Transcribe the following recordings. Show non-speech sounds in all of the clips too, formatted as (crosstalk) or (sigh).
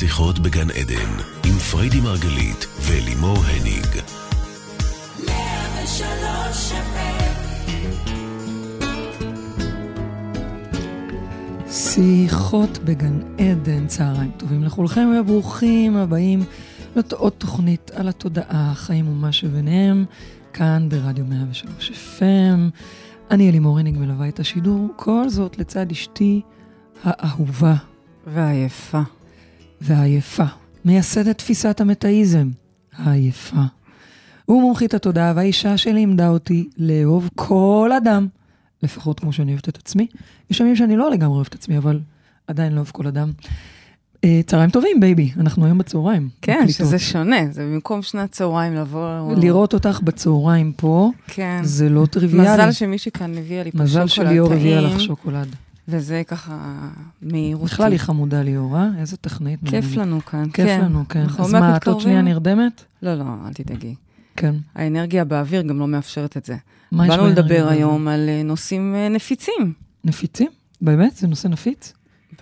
שיחות בגן עדן, עם פריידי מרגלית ולימור הניג. שיחות בגן עדן, צהריים טובים לכולכם וברוכים הבאים לעוד תוכנית על התודעה, החיים ומה שביניהם, כאן ברדיו 103 FM. אני אלימור הניג מלווה את השידור, כל זאת לצד אשתי האהובה. והעייפה. והעייפה. מייסדת תפיסת המטאיזם, העייפה. ומומחית התודעה והאישה שלימדה אותי לאהוב כל אדם, לפחות כמו שאני אוהבת את עצמי. יש ימים שאני לא לגמרי אוהבת את עצמי, אבל עדיין לא אוהב כל אדם. אה, צהריים טובים, baby, אנחנו היום בצהריים. כן, מקליטות. שזה שונה, זה במקום שנת צהריים לבוא... לראות אותך בצהריים פה, כן. זה לא טריוויאלי. מזל שמישהי כאן הביאה לי פה שוקולד טעים. מזל שליאור הביאה לך שוקולד. וזה ככה מהירותי. בכלל היא חמודה ליאור, אה? איזה טכנית. כיף לנו כאן, כיף כן. לנו, כן. אז מה, את עוד שנייה? נרדמת? לא, לא, אל תדאגי. כן. האנרגיה באוויר גם לא מאפשרת את זה. מה יש באנו באנרגיה לדבר באוויר? היום על אה, נושאים אה, נפיצים. נפיצים? באמת? זה נושא נפיץ?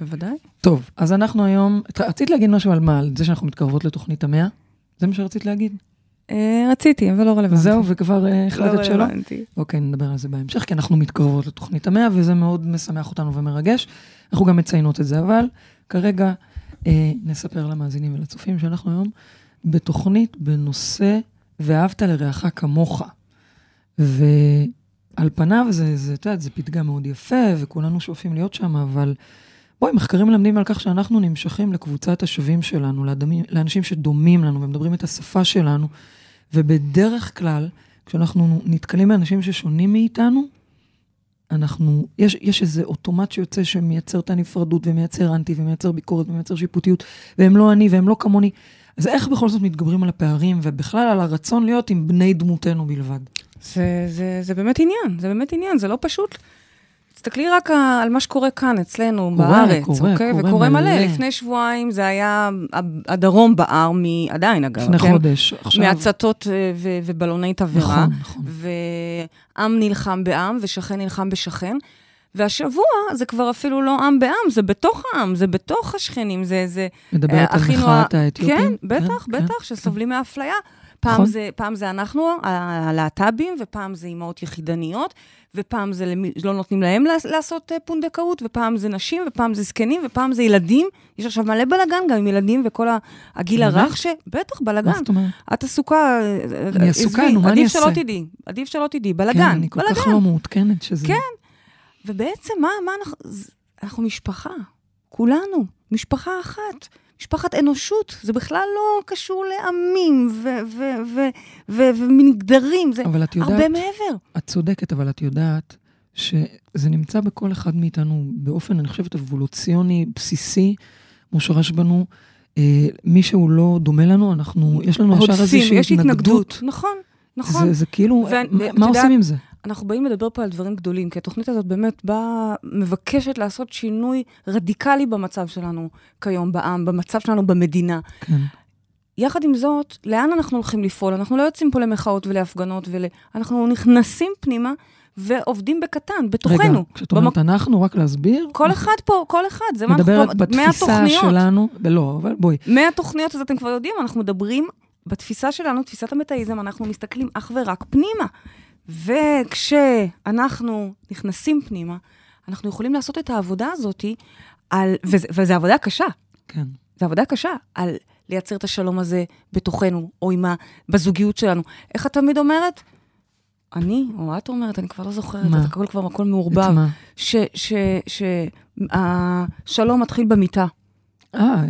בוודאי. טוב, אז אנחנו היום... רצית להגיד משהו על מה? על זה שאנחנו מתקרבות לתוכנית המאה? זה מה שרצית להגיד? אה, רציתי, אבל לא רלוונטי. וזהו, וכבר אה, החלטת לא שלא? רלוונטי. אוקיי, נדבר על זה בהמשך, כי אנחנו מתקרבות לתוכנית המאה, וזה מאוד משמח אותנו ומרגש. אנחנו גם מציינות את זה, אבל כרגע אה, נספר למאזינים ולצופים שאנחנו היום בתוכנית בנושא ואהבת לרעך כמוך. ועל פניו זה, זה, את יודעת, זה פתגם מאוד יפה, וכולנו שואפים להיות שם, אבל בואי, מחקרים מלמדים על כך שאנחנו נמשכים לקבוצת השווים שלנו, לאדמים, לאנשים שדומים לנו ומדברים את השפה שלנו, ובדרך כלל, כשאנחנו נתקלים באנשים ששונים מאיתנו, אנחנו, יש, יש איזה אוטומט שיוצא שמייצר את הנפרדות ומייצר אנטי ומייצר ביקורת ומייצר שיפוטיות, והם לא אני והם לא כמוני. אז איך בכל זאת מתגברים על הפערים ובכלל על הרצון להיות עם בני דמותנו בלבד? זה, זה, זה באמת עניין, זה באמת עניין, זה לא פשוט. תסתכלי רק על מה שקורה כאן, אצלנו, קורה, בארץ, קורה, אוקיי? קורה וקורה מלא. מלא. לפני שבועיים זה היה, הדרום בער, מ... עדיין אגב, לפני כן? חודש, עכשיו... מהצתות אה, ו- ובלוני תבערה. נכון, נכון. ועם נלחם בעם ושכן נלחם בשכן. והשבוע זה כבר אפילו לא עם בעם, זה בתוך העם, זה בתוך השכנים, זה... זה מדברת אה, על מחאת האתיופים? כן, בטח, כן, בטח, שסובלים מאפליה. פעם נכון. זה, פעם זה אנחנו, הלהט"בים, ופעם זה אימהות יחידניות, ופעם זה למי, לא נותנים להם לעש- לעשות אה, פונדקאות, ופעם זה נשים, ופעם זה זקנים, ופעם זה ילדים. יש עכשיו מלא בלאגן גם עם ילדים וכל הגיל? הרך, ש... בטח, בלאגן. מה זאת אומרת? את עסוקה, אני עסוקה, נו, מה אני עדיף שלא אעשה? תדעי, עדיף שלא תדעי, כן, בלאגן, אני כל כך בלאגן. לא מעודכנת שזה... כן. ובעצם, מה, מה אנחנו, אנחנו משפחה, כולנו, משפחה אחת, משפחת אנושות, זה בכלל לא קשור לעמים ומגדרים, זה יודעת... הרבה מעבר. את צודקת, אבל את יודעת שזה נמצא בכל אחד מאיתנו באופן, אני חושבת, אבולוציוני, בסיסי, מושרש בנו. אה, מי שהוא לא דומה לנו, אנחנו, יש לנו ישר איזושהי יש התנגדות. התנגדות. נכון, נכון. זה, זה כאילו, ואני- מה, מה יודעת- עושים עם זה? אנחנו באים לדבר פה על דברים גדולים, כי התוכנית הזאת באמת באה, מבקשת לעשות שינוי רדיקלי במצב שלנו כיום בעם, במצב שלנו במדינה. כן. יחד עם זאת, לאן אנחנו הולכים לפעול? אנחנו לא יוצאים פה למחאות ולהפגנות, ול... אנחנו נכנסים פנימה ועובדים בקטן, בתוכנו. רגע, כשאת אומרת אנחנו, רק להסביר, כל אחד פה, כל אחד, זה מה מדברת אנחנו... בתפיסה מהתוכניות. שלנו, לא, אבל בואי, מהתוכניות, אז אתם כבר יודעים, אנחנו מדברים, בתפיסה שלנו, תפיסת המטאיזם, אנחנו מסתכלים אך ורק פנימה. וכשאנחנו נכנסים פנימה, אנחנו יכולים לעשות את העבודה הזאת, על, וזה, וזו עבודה קשה, כן. זו עבודה קשה, על לייצר את השלום הזה בתוכנו, או עם ה... בזוגיות שלנו. איך את תמיד אומרת? אני, או את אומרת, אני כבר לא זוכרת, מה? את הכל כבר הכל את מעורבב. מה? שהשלום מתחיל במיטה. אה,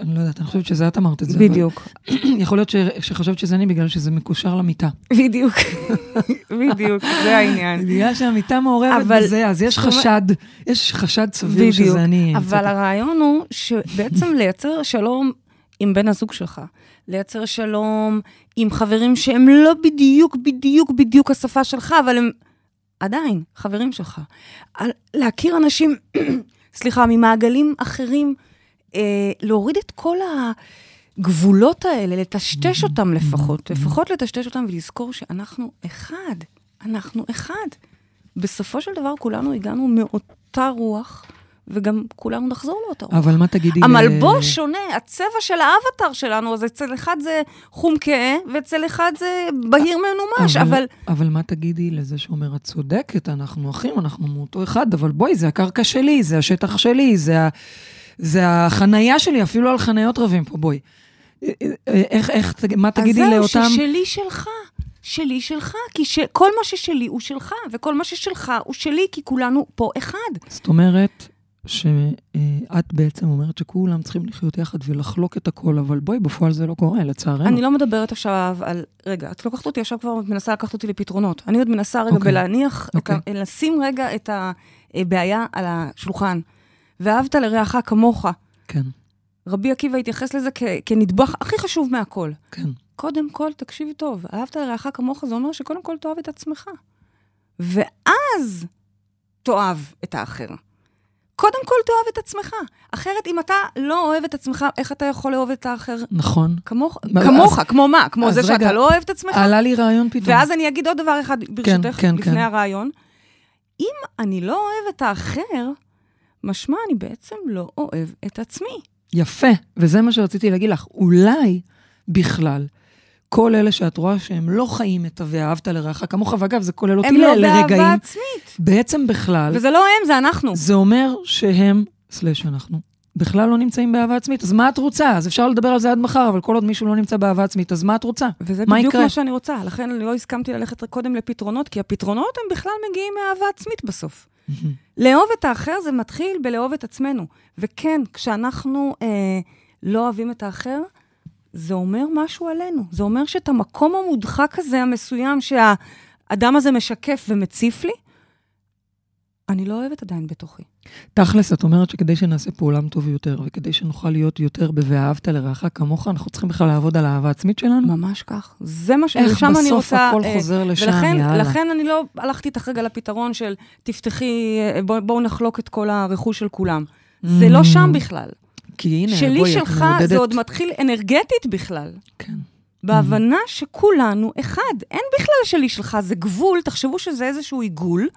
אני לא יודעת, אני חושבת שזה את אמרת את זה. בדיוק. (clears throat) יכול להיות שחשבת שזה אני בגלל שזה מקושר למיטה. בדיוק, בדיוק, זה העניין. בגלל שהמיטה מעורבת אבל- בזה, אז יש חשד, יש חשד סביר. שזה אני. אבל. הרעיון הוא שבעצם לייצר שלום עם בן הזוג שלך, לייצר שלום עם חברים שהם לא בדיוק, בדיוק, בדיוק השפה שלך, אבל הם עדיין חברים שלך. להכיר אנשים, (clears throat) סליחה, ממעגלים אחרים, להוריד את כל הגבולות האלה, לטשטש אותם לפחות, לפחות לטשטש אותם ולזכור שאנחנו אחד, אנחנו אחד. בסופו של דבר כולנו הגענו מאותה רוח, וגם כולנו נחזור לאותו רוח. אבל מה תגידי... המלבוש ל... שונה, הצבע של האבטר שלנו, אז אצל אחד זה חום כהה, ואצל אחד זה בהיר מנומש, אבל... אבל מה תגידי לזה שאומר, את צודקת, אנחנו אחים, אנחנו מאותו אחד, אבל בואי, זה הקרקע שלי, זה השטח שלי, זה, ה... זה החנייה שלי, אפילו על חניות רבים פה, בואי. איך, איך, מה תגידי לאותם... אז זהו, ששלי שלך. שלי שלך, כי ש... כל מה ששלי הוא שלך, וכל מה ששלך הוא שלי, כי כולנו פה אחד. זאת אומרת, שאת בעצם אומרת שכולם צריכים לחיות יחד ולחלוק את הכל, אבל בואי, בפועל זה לא קורה, לצערנו. אני לא מדברת עכשיו על... רגע, את לוקחת אותי עכשיו כבר, מנסה לקחת אותי לפתרונות. אני עוד מנסה רגע okay. אוקיי. בלהניח, okay. את ה... אוקיי. לשים רגע את הבעיה על השולחן. ואהבת לרעך כמוך. כן. רבי עקיבא התייחס לזה כ... כנדבך הכי חשוב מהכל. כן. קודם כל, תקשיבי טוב, אהבת לרעך כמוך, זה אומר שקודם כל תאהב את עצמך. ואז תאהב את האחר. קודם כל תאהב את עצמך. אחרת, אם אתה לא אוהב את עצמך, איך אתה יכול לאהוב את האחר? נכון. כמוך, כמוך, כמו מה? כמו זה רגע, שאתה לא אוהב את עצמך? עלה לי רעיון פתאום. ואז אני אגיד עוד דבר אחד, ברשותך, כן, כן, לפני כן. הרעיון. אם אני לא אוהב את האחר, משמע אני בעצם לא אוהב את עצמי. יפה, וזה מה שרציתי להגיד לך. אולי בכלל כל אלה שאת רואה שהם לא חיים את ה"ואהבת לרעך כמוך", ואגב, זה כולל אותי לרגעים. הם לא באהבה עצמית. בעצם בכלל. וזה לא הם, זה אנחנו. זה אומר שהם, סלש אנחנו, בכלל לא נמצאים באהבה עצמית. אז מה את רוצה? אז אפשר לדבר על זה עד מחר, אבל כל עוד מישהו לא נמצא באהבה עצמית, אז מה את רוצה? וזה מה בדיוק יקרה? מה שאני רוצה. לכן לא הסכמתי ללכת קודם לפתרונות, כי הפתרונות הם בכלל מגיעים מאהבה עצמית בסוף. לאהוב את האחר זה מתחיל בלאהוב את עצמנו. וכן, כשאנחנו אה, לא אוהבים את האחר, זה אומר משהו עלינו. זה אומר שאת המקום המודחק הזה, המסוים, שהאדם הזה משקף ומציף לי, אני לא אוהבת עדיין בתוכי. תכלס, את אומרת שכדי שנעשה פה עולם טוב יותר, וכדי שנוכל להיות יותר ב"ואהבת לרעך כמוך", אנחנו צריכים בכלל לעבוד על האהבה העצמית שלנו? ממש כך. זה מה ש... איך בסוף הכל אה, חוזר לשם, ולכן, יאללה. ולכן אני לא הלכתי איתך רגע לפתרון של תפתחי, אה, בואו בוא נחלוק את כל הרכוש של כולם. זה לא mm. שם בכלל. כי הנה, בואי, את מעודדת... שלי שלך זה עוד מתחיל אנרגטית בכלל. כן. בהבנה mm. שכולנו אחד. אין בכלל שלי שלך, זה גבול, תחשבו שזה איזשהו עיגול,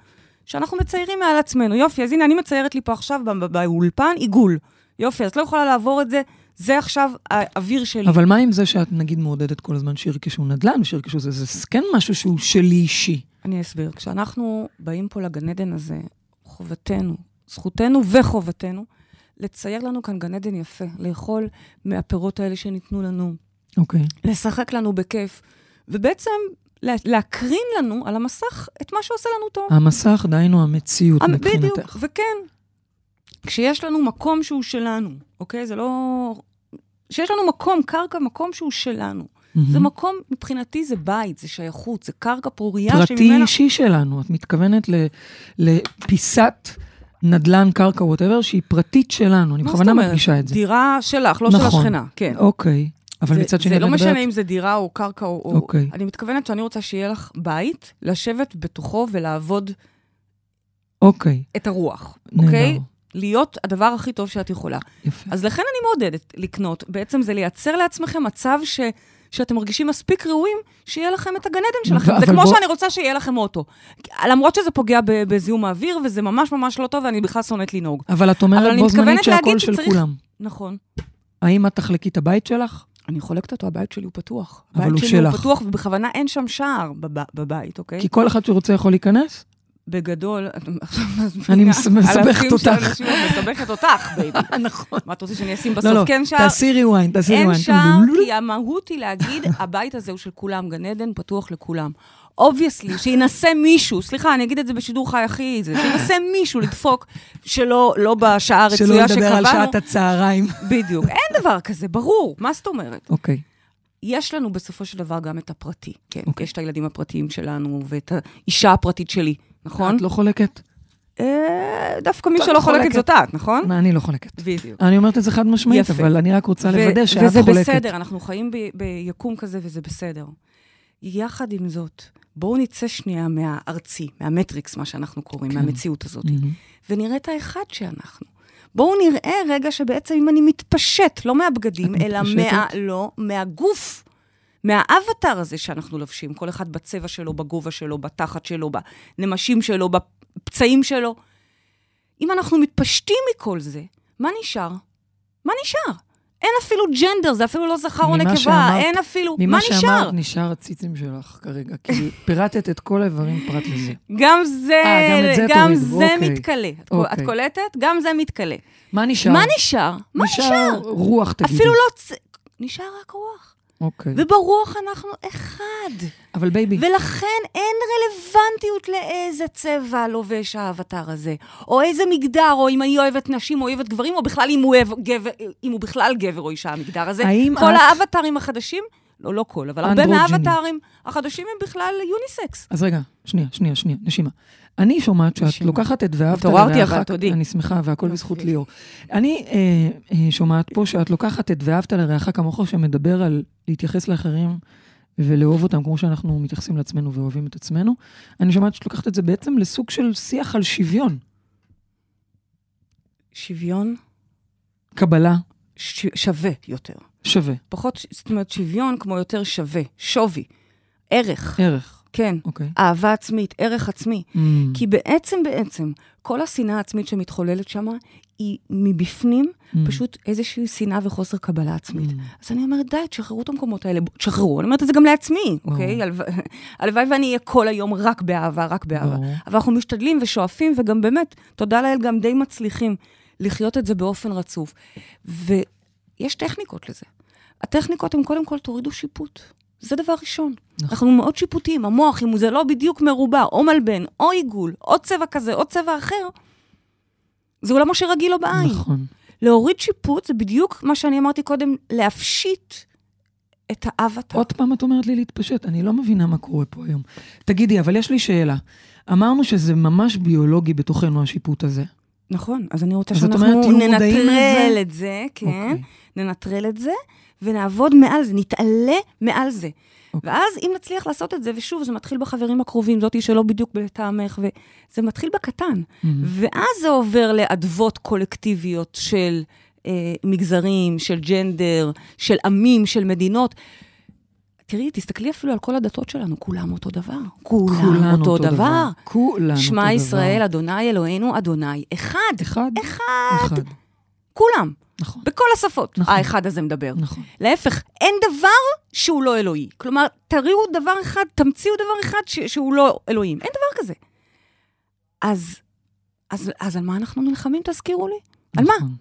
שאנחנו מציירים מעל עצמנו. יופי, אז הנה, אני מציירת לי פה עכשיו באולפן עיגול. יופי, אז לא יכולה לעבור את זה, זה עכשיו האוויר שלי. אבל מה עם זה שאת נגיד מעודדת כל הזמן שירכשו נדל"ן, שירכשו זה, זה כן משהו שהוא שלי אישי. אני אסביר. כשאנחנו באים פה לגן עדן הזה, חובתנו, זכותנו וחובתנו, לצייר לנו כאן גן עדן יפה, לאכול מהפירות האלה שניתנו לנו. אוקיי. Okay. לשחק לנו בכיף, ובעצם להקרין לנו על המסך את מה שעושה לנו טוב. המסך, דהיינו המציאות המ- מבחינתך. בדיוק, וכן. כשיש לנו מקום שהוא שלנו, אוקיי? זה לא... כשיש לנו מקום, קרקע, מקום שהוא שלנו. Mm-hmm. זה מקום, מבחינתי זה בית, זה שייכות, זה קרקע פורייה שממנה... פרטי אישי שלנו. את מתכוונת לפיסת... נדל"ן, קרקע, ווטאבר, שהיא פרטית שלנו. אני בכוונה מדגישה את זה. דירה שלך, לא נכון, של השכנה, כן. אוקיי. אבל זה, מצד שני, זה לא מדברת... משנה אם זה דירה או קרקע או... אוקיי. אני מתכוונת שאני רוצה שיהיה לך בית, לשבת בתוכו ולעבוד אוקיי. את הרוח. אוקיי? להיות הדבר הכי טוב שאת יכולה. יפה. אז לכן אני מעודדת לקנות. בעצם זה לייצר לעצמכם מצב ש... שאתם מרגישים מספיק ראויים, שיהיה לכם את הגן עדן שלכם. זה כמו בוא... שאני רוצה שיהיה לכם אוטו. למרות שזה פוגע בזיהום האוויר, וזה ממש ממש לא טוב, ואני בכלל שונאת לנהוג. אבל את אומרת בו זמנית שהכל של שצריך... כולם. נכון. האם את תחלקי את הבית שלך? אני חולקת אותו, הבית שלי הוא פתוח. אבל הוא שלך. הבית שלי הוא פתוח, ובכוונה אין שם שער בב, בבית, אוקיי? כי כל אחד שרוצה יכול להיכנס? בגדול, אני מסבכת אותך. מסבכת אותך, baby. נכון. מה את רוצה שאני אשים בסוף? כן שער? תעשי rewind, תעשי rewind. אין שער, כי המהות היא להגיד, הבית הזה הוא של כולם, גן עדן פתוח לכולם. Obviously, שינסה מישהו, סליחה, אני אגיד את זה בשידור חי הכי זה, שינסה מישהו לדפוק שלא לא בשעה הרצויה שקבענו. שלא לדבר על שעת הצהריים. בדיוק. אין דבר כזה, ברור. מה זאת אומרת? אוקיי. אוקיי. יש לנו בסופו של דבר גם את הפרטי, כן. אוקיי. אוקיי. יש את הילדים הפרטיים שלנו ואת האישה הפרטית שלי. נכון? את לא חולקת? אה, דווקא מי שלא חולקת זאת את, נכון? אני לא חולקת. בדיוק. אני אומרת את זה חד משמעית, אבל אני רק רוצה לוודא שאת חולקת. וזה בסדר, אנחנו חיים ביקום כזה וזה בסדר. יחד עם זאת, בואו נצא שנייה מהארצי, מהמטריקס, מה שאנחנו קוראים, כן. מהמציאות הזאת, ונראה את האחד שאנחנו. בואו נראה רגע שבעצם אם אני מתפשט, לא מהבגדים, אלא מה... לא, מהגוף מהאבטר הזה שאנחנו לובשים, כל אחד בצבע שלו, בגובה שלו, בתחת שלו, בנמשים שלו, בפצעים שלו. אם אנחנו מתפשטים מכל זה, מה נשאר? מה נשאר? אין אפילו gender, זה אפילו לא זכר או נקבה, אין אפילו... ממה מה נשאר? שאמרת, נשאר הציצים שלך כרגע, כי פירטת את כל האיברים פרט לזה. גם זה, אה, גם את זה גם תורידו, זה אוקיי. מתכלה. קול- את אוקיי. קולטת? גם זה מתכלה. מה נשאר? מה נשאר? מה נשאר? רוח, תגידי. אפילו לא... צ... נשאר רק רוח. אוקיי. וברוח אנחנו אחד. אבל baby, ולכן אין רלוונטיות לאיזה צבע לובש האווטאר הזה, או איזה מגדר, או אם אני אוהבת נשים או אוהבת גברים, או בכלל אם הוא, אוהב גבר, אם הוא בכלל גבר או אישה, המגדר הזה. האם כל את- האבטרים החדשים, לא, לא כל, אבל הרבה. מהאבטרים החדשים הם בכלל יוניסקס. אז רגע, שנייה, שנייה, שנייה, נשימה. אני שומעת שאת נשימה. לוקחת את ואהבת התעוררתי, לרעך, אבל תודי. אני שמחה, והכל. בזכות ליאור. אני אה, אה, שומעת פה שאת לוקחת את ואהבת לרעך כמוך, שמדבר על להתייחס לאחרים ולאהוב אותם כמו שאנחנו מתייחסים לעצמנו ואוהבים את עצמנו. אני שומעת שאת לוקחת את זה בעצם לסוג של שיח על שוויון. שוויון קבלה ש... שווה יותר. שווה, פחות, זאת אומרת, שוויון כמו יותר שווה, שווי, ערך, ערך, כן, אוקיי. אהבה עצמית, ערך עצמי. Mm, כי בעצם, בעצם, כל השנאה העצמית שמתחוללת שם, היא מבפנים mm, פשוט איזושהי שנאה וחוסר קבלה עצמית. mm. אז אני אומרת, די, תשחררו את המקומות האלה, תשחררו. אני אומרת את זה גם לעצמי, אוקיי? הלוואי- הלוואי ואני אהיה כל היום רק באהבה, רק באהבה. אבל אנחנו משתדלים ושואפים, וגם באמת, תודה לאל, גם די מצליחים לחיות את זה באופן רצוף. ויש טכניקות לזה. הטכניקות הן קודם כל, תורידו שיפוט. זה דבר ראשון. נכון. אנחנו מאוד שיפוטיים. המוח, אם זה לא בדיוק מרובע, או מלבן, או עיגול, או צבע כזה, או צבע אחר, זה עולמו שרגיל לו בעין. נכון. להוריד שיפוט זה בדיוק מה שאני אמרתי קודם, להפשיט את האבטר. עוד פעם את אומרת לי להתפשט, אני לא מבינה מה קורה פה היום. תגידי, אבל יש לי שאלה. אמרנו שזה ממש ביולוגי בתוכנו, השיפוט הזה. נכון, אז אני רוצה אז שאנחנו אומרת, תהיו מודעים ננטרל? את זה, כן, אוקיי. ננטרל את זה, ונעבוד מעל זה, נתעלה מעל זה. אוקיי. ואז אם נצליח לעשות את זה, ושוב, זה מתחיל בחברים הקרובים, זאתי שלא בדיוק בטעמך, וזה מתחיל בקטן. מהמם. ואז זה עובר לאדוות קולקטיביות של אה, מגזרים, של ג'נדר, של עמים, של מדינות. תראי, תסתכלי אפילו על כל הדתות שלנו, כולם אותו דבר. כולם, כולנו אותו, דבר. כולנו אותו שמע דבר. ישראל, אדוני אלוהינו, אדוני אחד. אחד? אחד. אחד. כולם, נכון, בכל השפות. נכון. האחד הזה מדבר. נכון. להפך, אין דבר שהוא לא אלוהי. כלומר, תראו דבר אחד, תמציאו דבר אחד ש- שהוא לא אלוהים. אין דבר כזה. אז, אז, אז על מה אנחנו נלחמים, תזכירו לי? על מה? נכון.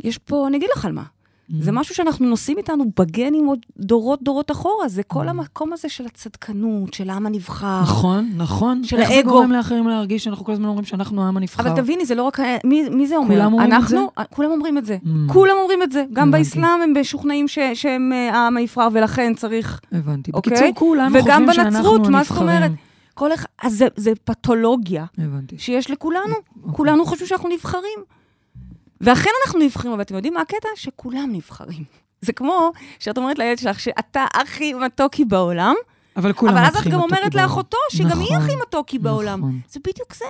יש פה, אני אגיד לך על מה. זה Mm. משהו שאנחנו נושאים איתנו בגנים עוד דורות דורות אחורה. זה כל Mm. המקום הזה של הצדקנות, של העם הנבחר. נכון, נכון. של איך זה האגו. גורם לאחרים להרגיש שאנחנו כל הזמן אומרים שאנחנו העם הנבחר? אבל תביני, זה לא רק... מי, מי זה אומר? כולם אומרים את אנחנו, כולם אומרים את זה. Mm. כולם אומרים את זה. גם הבנתי. באסלאם הם משוכנעים ש- שהם אה, העם הנבחר, ולכן צריך... הבנתי. אוקיי? בקיצור, כולנו וגם חושבים שאנחנו בנצרות, הנבחרים. מה זאת אומרת? כל אחד... אז זה, זה פתולוגיה הבנתי. שיש לכולנו. אוקיי. כולנו חושבים שאנחנו נבחרים. ואכן אנחנו נבחרים, אבל אתם יודעים מה הקטע? שכולם נבחרים. זה כמו שאת אומרת לילד שלך שאתה הכי מתוקי בעולם, אבל כולם אבל אז את גם אומרת בעולם. לאחותו שגם היא נכון, הכי מתוקי בעולם. נכון. זה בדיוק זה.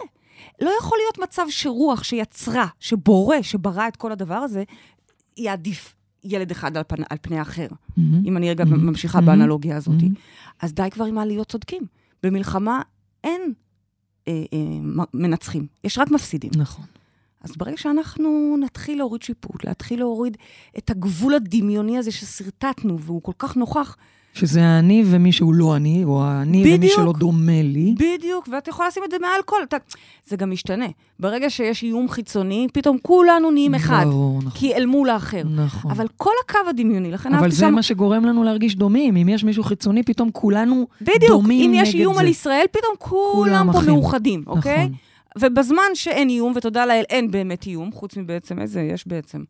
לא יכול להיות מצב שרוח שיצרה, שבורא, שברא את כל הדבר הזה, יעדיף ילד אחד על, פנ... על פני האחר. מהמם. אם אני רגע מהמם. ממשיכה מהמם. באנלוגיה הזאת. מהמם. אז די כבר עם העליות צודקים. במלחמה אין אה, אה, מנצחים, יש רק מפסידים. נכון. אז ברגע שאנחנו נתחיל להוריד שיפוט, להתחיל להוריד את הגבול הדמיוני הזה ששרטטנו, והוא כל כך נוכח, שזה אני ומי שהוא לא אני, או אני ומי בדיוק. שלא דומה לי. בדיוק, ואת יכולה לשים את זה מעל כל... אתה... זה גם משתנה. ברגע שיש איום חיצוני, פתאום כולנו נהיים אחד, ברור, נכון. כי אל מול האחר. נכון. אבל כל הקו הדמיוני, לכן אבל אהבתי זה מה שגורם לנו להרגיש דומים. אם יש מישהו חיצוני, פתאום כולנו בדיוק, דומים אם נגד יש איום זה. על ישראל, פתאום כולם כולם פה אחים. מאוחדים, אוקיי? ובזמן שאין איום, ותודה לאל, אין באמת איום, חוץ מבעצם איזה יש בעצם.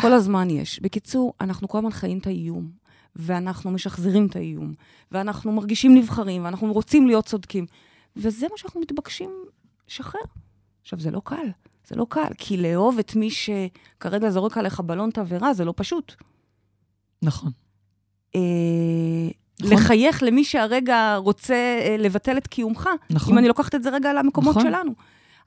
כל הזמן יש. בקיצור, אנחנו כל הזמן חיים את האיום, ואנחנו משחזרים את האיום, ואנחנו מרגישים נבחרים, ואנחנו רוצים להיות צודקים. וזה מה שאנחנו מתבקשים לשחרר. עכשיו, זה לא קל. זה לא קל, כי לאהוב את מי שכרגע זורק עליך בלון תבערה, זה לא פשוט. נכון. אה, נכון. לחייך למי שהרגע רוצה אה, לבטל את קיומך, נכון. אם אני לוקחת את זה רגע למקומות נכון. שלנו.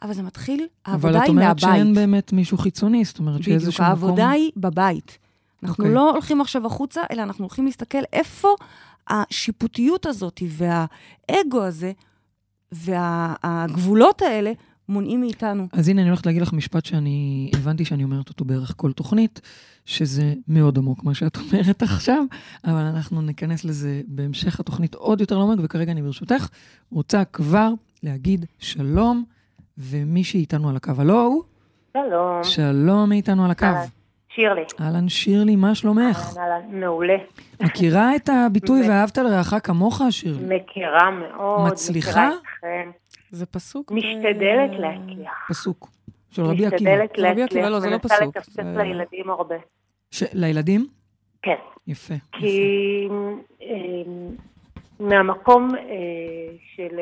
אבל זה מתחיל, אבל העבודה את היא אומרת מהבית. שאין באמת מישהו חיצוני, זאת אומרת בדיוק, שאיזשהו מקום... העבודה היא בבית. אנחנו אוקיי. לא הולכים עכשיו החוצה, אלא אנחנו הולכים להסתכל איפה השיפוטיות הזאת והאגו הזה והגבולות האלה מונעים מאיתנו. אז הנה, אני הולכת להגיד לך משפט שאני הבנתי שאני אומרת אותו בערך כל תוכנית, שזה מאוד עמוק, מה שאת אומרת (laughs) עכשיו, אבל אנחנו ניכנס לזה בהמשך התוכנית עוד יותר לעומק, וכרגע אני ברשותך רוצה כבר להגיד שלום, ומי שאיתנו על הקו, הלו? שלום. שלום, מי איתנו על הקו? אהלן, שירלי. אהלן שירלי, מה שלומך? אהלן, אהלן, מעולה. מכירה את הביטוי ואהבת לרעך כמוך, שירלי? מכירה מאוד. מצליחה? מכירה. זה פסוק. משתדלת אה, להצליח. פסוק. של רבי עקיבא. משתדלת להצליח. לא, זה לא מנסה פסוק, לטפטף זה- לילדים הרבה. לילדים? כן. יפה. יפה. כי אה, מהמקום אה, של...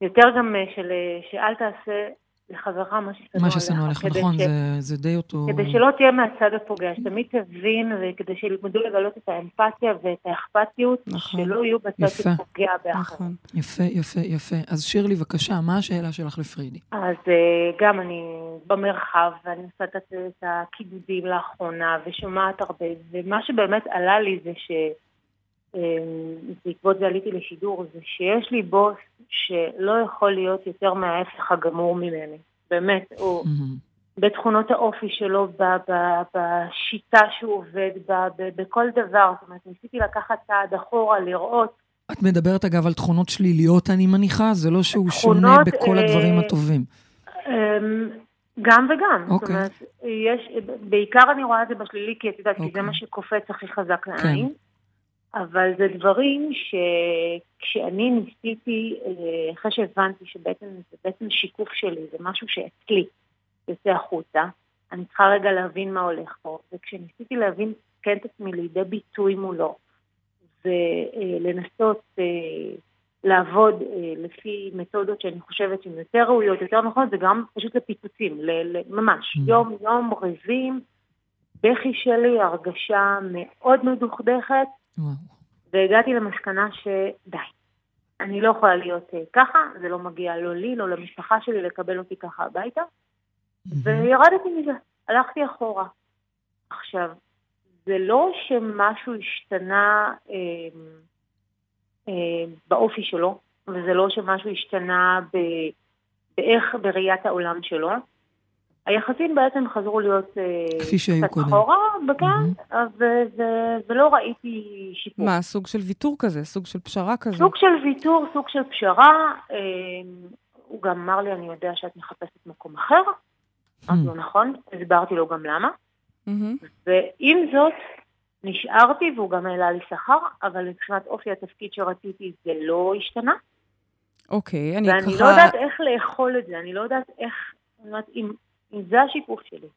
יותר גם אה, של אה, שאל תעשה לחברך מה ששנוא עליך. מה ששנוא עליך, נכון, ש- זה- זה די אותו... כדי שלא תהיה מהצד הפוגע, שתמיד תבין, וכדי שילמדו לגלות את האמפתיה ואת האכפתיות, נכון. שלא יהיו בצד יפה. שפוגע באחרים. נכון. יפה, יפה, יפה. אז שירלי, בבקשה, מה השאלה שלך לפרידי? אז אה, גם אני במרחב, ואני עושה את הקידודים לאחרונה, ושומעת הרבה, ומה שבאמת עלה לי זה ש... אה, בעקבות זה עליתי לשידור, זה שיש לי בוס שלא יכול להיות יותר מההפך הגמור ממני. באמת, הוא מהמם. בתכונות האופי שלו, בשיטה שהוא עובד בה, בכל דבר. זאת אומרת, ניסיתי לקחת צעד אחורה, לראות את מדברת, אגב, על תכונות שליליות, אני מניחה? זה לא שהוא שונה תכונות, בכל אה, הדברים הטובים. אמ, גם וגם. זאת אוקיי. אומרת, יש, בעיקר אני רואה את זה בשלילי, כי את יודעת, כי זה אוקיי. מה שקופץ הכי חזק לעין. אבל זה דברים שכשאני ניסיתי, אה, אחרי שהבנתי שבעצם זה בעצם שיקוף שלי, זה משהו שאצלי יוצא החוצה, אני צריכה רגע להבין מה הולך פה. וכשניסיתי להבין כן את עצמי לידי ביטוי מולו, ולנסות אה, לעבוד אה, לפי מתודות שאני חושבת שהן יותר ראויות, יותר נכונות, זה גם פשוט לפיצוצים, ממש. Mm. יום יום רזים, בכי שלי, הרגשה מאוד מדוכדכת, וואו. והגעתי למסקנה שדי. אני לא יכולה להיות אה, ככה, זה לא מגיע לא לי, לא למשפחה שלי לקבל אותי ככה הביתה, וירדתי מזה, הלכתי אחורה. עכשיו, זה לא שמשהו השתנה אה, אה, באופי שלו, וזה לא שמשהו השתנה ב, באיך, בראיית העולם שלו. היחסים בעצם חזרו להיות אה, כפי שהיו קצת קודם. אחורה, וכן, מהמם. ו- ו- ולא ראיתי שיפור. מה, סוג של ויתור כזה? סוג של פשרה כזה? סוג של ויתור, סוג של פשרה. אה, הוא גם אמר לי, אני יודע שאת מחפשת מקום אחר. אמרתי לו, נכון, הסברתי לו גם למה. מהמם. ועם זאת, נשארתי והוא גם העלה לי שכר, אבל מבחינת אופי התפקיד שרציתי זה לא השתנה. אוקיי, אני ואני ככה... לא יודעת איך לאכול את זה, אני לא יודעת איך, אני אומרת, אם, אם זה השיקוף שלי,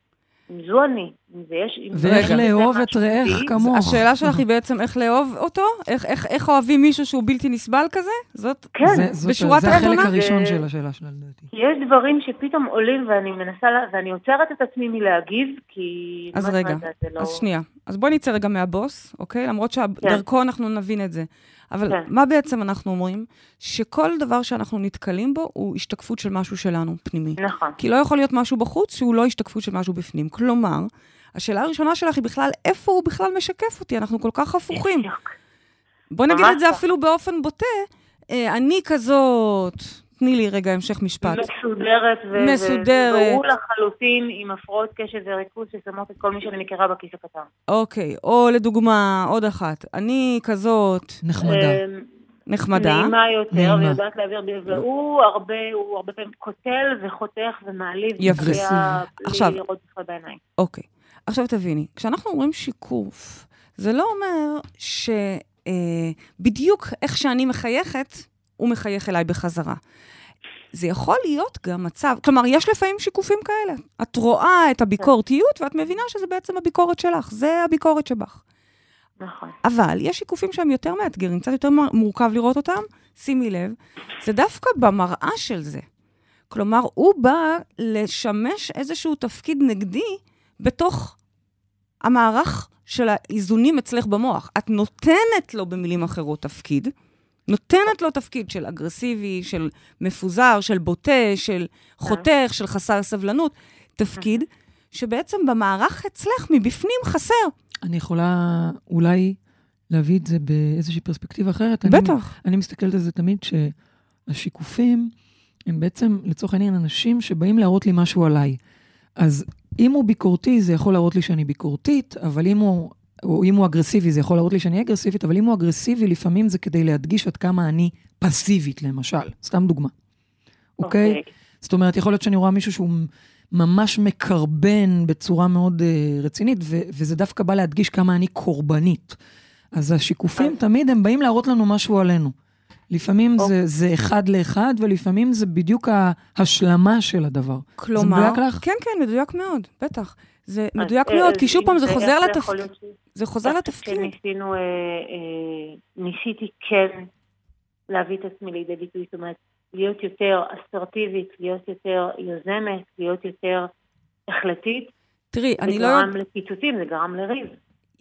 אם זו אני, אם זה יש... אם ואיך זה לאהוב את רעך כמוך. השאלה שלך היא בעצם איך לאהוב אותו? איך- איך איך אוהבים מישהו שהוא בלתי נסבל כזה? זאת... כן, זה- זאת- בשורת זה החלק? הראשון של השאלה שלה, לדעתי. יש דברים שפתאום עולים ואני מנסה, ואני עוצרת את עצמי מלהגיב, כי... אז רגע, זה, זה לא... אז שנייה. אז בואי נצא רגע מהבוס, אוקיי? למרות שדרכו אנחנו נבין את זה. אבל כן. מה בעצם אנחנו אומרים? שכל דבר שאנחנו נתקלים בו הוא השתקפות של משהו שלנו, פנימי. נכון. כי לא יכול להיות משהו בחוץ שהוא לא השתקפות של משהו בפנים. כלומר, השאלה הראשונה שלך היא בכלל, איפה הוא בכלל משקף אותי? אנחנו כל כך הפוכים. בדיוק. בוא נגיד את זה. אפילו באופן בוטה. אה, אני כזאת, תני לי רגע המשך משפט. מסודרת, ו- מסודרת. וברור לחלוטין עם הפרעות קשב וריכוז ששמות את כל מי שאני מכירה בכיס הקטן. אוקיי, או לדוגמה, עוד אחת. אני כזאת נחמדה. אמ, נחמדה. נעימה יותר, נעימה. ויודעת להעביר, ב- והוא הרבה, הוא הרבה פעמים קוטל וחותך ומעליב. יפה. עכשיו- לראות בכלל בעיניים. אוקיי. עכשיו תביני, כשאנחנו אומרים שיקוף, זה לא אומר שבדיוק איך שאני מחייכת, הוא מחייך אליי בחזרה. זה יכול להיות גם מצב, כלומר, יש לפעמים שיקופים כאלה. את רואה את הביקורתיות ואת מבינה שזה בעצם הביקורת שלך, זה הביקורת שבך. נכון. אבל יש שיקופים שהם יותר מאתגרים, קצת יותר מורכב לראות אותם, שימי לב, זה דווקא במראה של זה. כלומר, הוא בא לשמש איזשהו תפקיד נגדי בתוך המערך של האיזונים אצלך במוח. את נותנת לו, במילים אחרות, תפקיד, נותנת לו תפקיד של אגרסיבי, של מפוזר, של בוטה, של חותך, של חסר סבלנות, תפקיד שבעצם במערך אצלך מבפנים חסר. אני יכולה אולי להביא את זה באיזושהי פרספקטיבה אחרת. אני- בטח. אני מסתכלת על זה תמיד שהשיקופים הם בעצם, לצורך העניין, אנשים שבאים להראות לי משהו עליי. אז אם הוא ביקורתי, זה יכול להראות לי שאני ביקורתית, אבל אם הוא, או אם הוא אגרסיבי, זה יכול להראות לי שאני אגרסיבית, אבל אם הוא אגרסיבי, לפעמים זה כדי להדגיש עד כמה אני פסיבית, למשל. סתם דוגמה. אוקיי? אוקיי. זאת אומרת, יכול להיות שאני רואה מישהו שהוא ממש מקרבן בצורה מאוד uh, רצינית, ו- וזה דווקא בא להדגיש כמה אני קורבנית. אז השיקופים אז- תמיד הם באים להראות לנו משהו עלינו. לפעמים זה, אוקיי. זה אחד לאחד, ולפעמים זה בדיוק ההשלמה של הדבר. כלומר... זה מדויק לך? כן, כן, מדויק מאוד, בטח. זה מדויק אה, מאוד, אז כי שוב פעם זה חוזר לתפקיד. זה חוזר דווקא לתפקיד. כשניסינו, אה, אה, ניסיתי כן להביא את עצמי לידי ביטוי, זאת אומרת, להיות יותר אסרטיבית, להיות יותר יוזמת, להיות יותר החלטית. תראי, אני זה לא... גרם לפיצוצים, זה גרם לריב.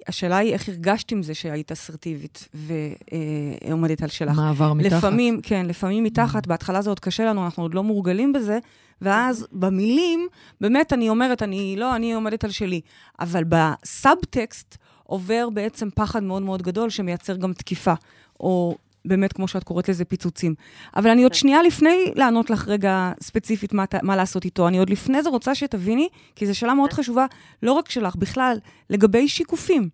השאלה היא איך הרגשת עם זה שהיית אסרטיבית ועומדת על שלך. מעבר מתחת. לפעמים, כן, לפעמים מתחת, בהתחלה זה עוד קשה לנו, אנחנו עוד לא מורגלים בזה, ואז במילים, באמת אני אומרת, אני לא, אני עומדת על שלי. אבל בסאבטקסט עובר בעצם פחד מאוד מאוד גדול שמייצר גם תקיפה, או באמת, כמו שאת קוראת לזה, פיצוצים. אבל אני עוד שנייה לפני לענות לך רגע ספציפית מה, מה לעשות איתו. אני עוד לפני זה רוצה שתביני, כי זו שאלה מאוד חשובה, לא רק שלך, בכלל, לגבי שיקופים.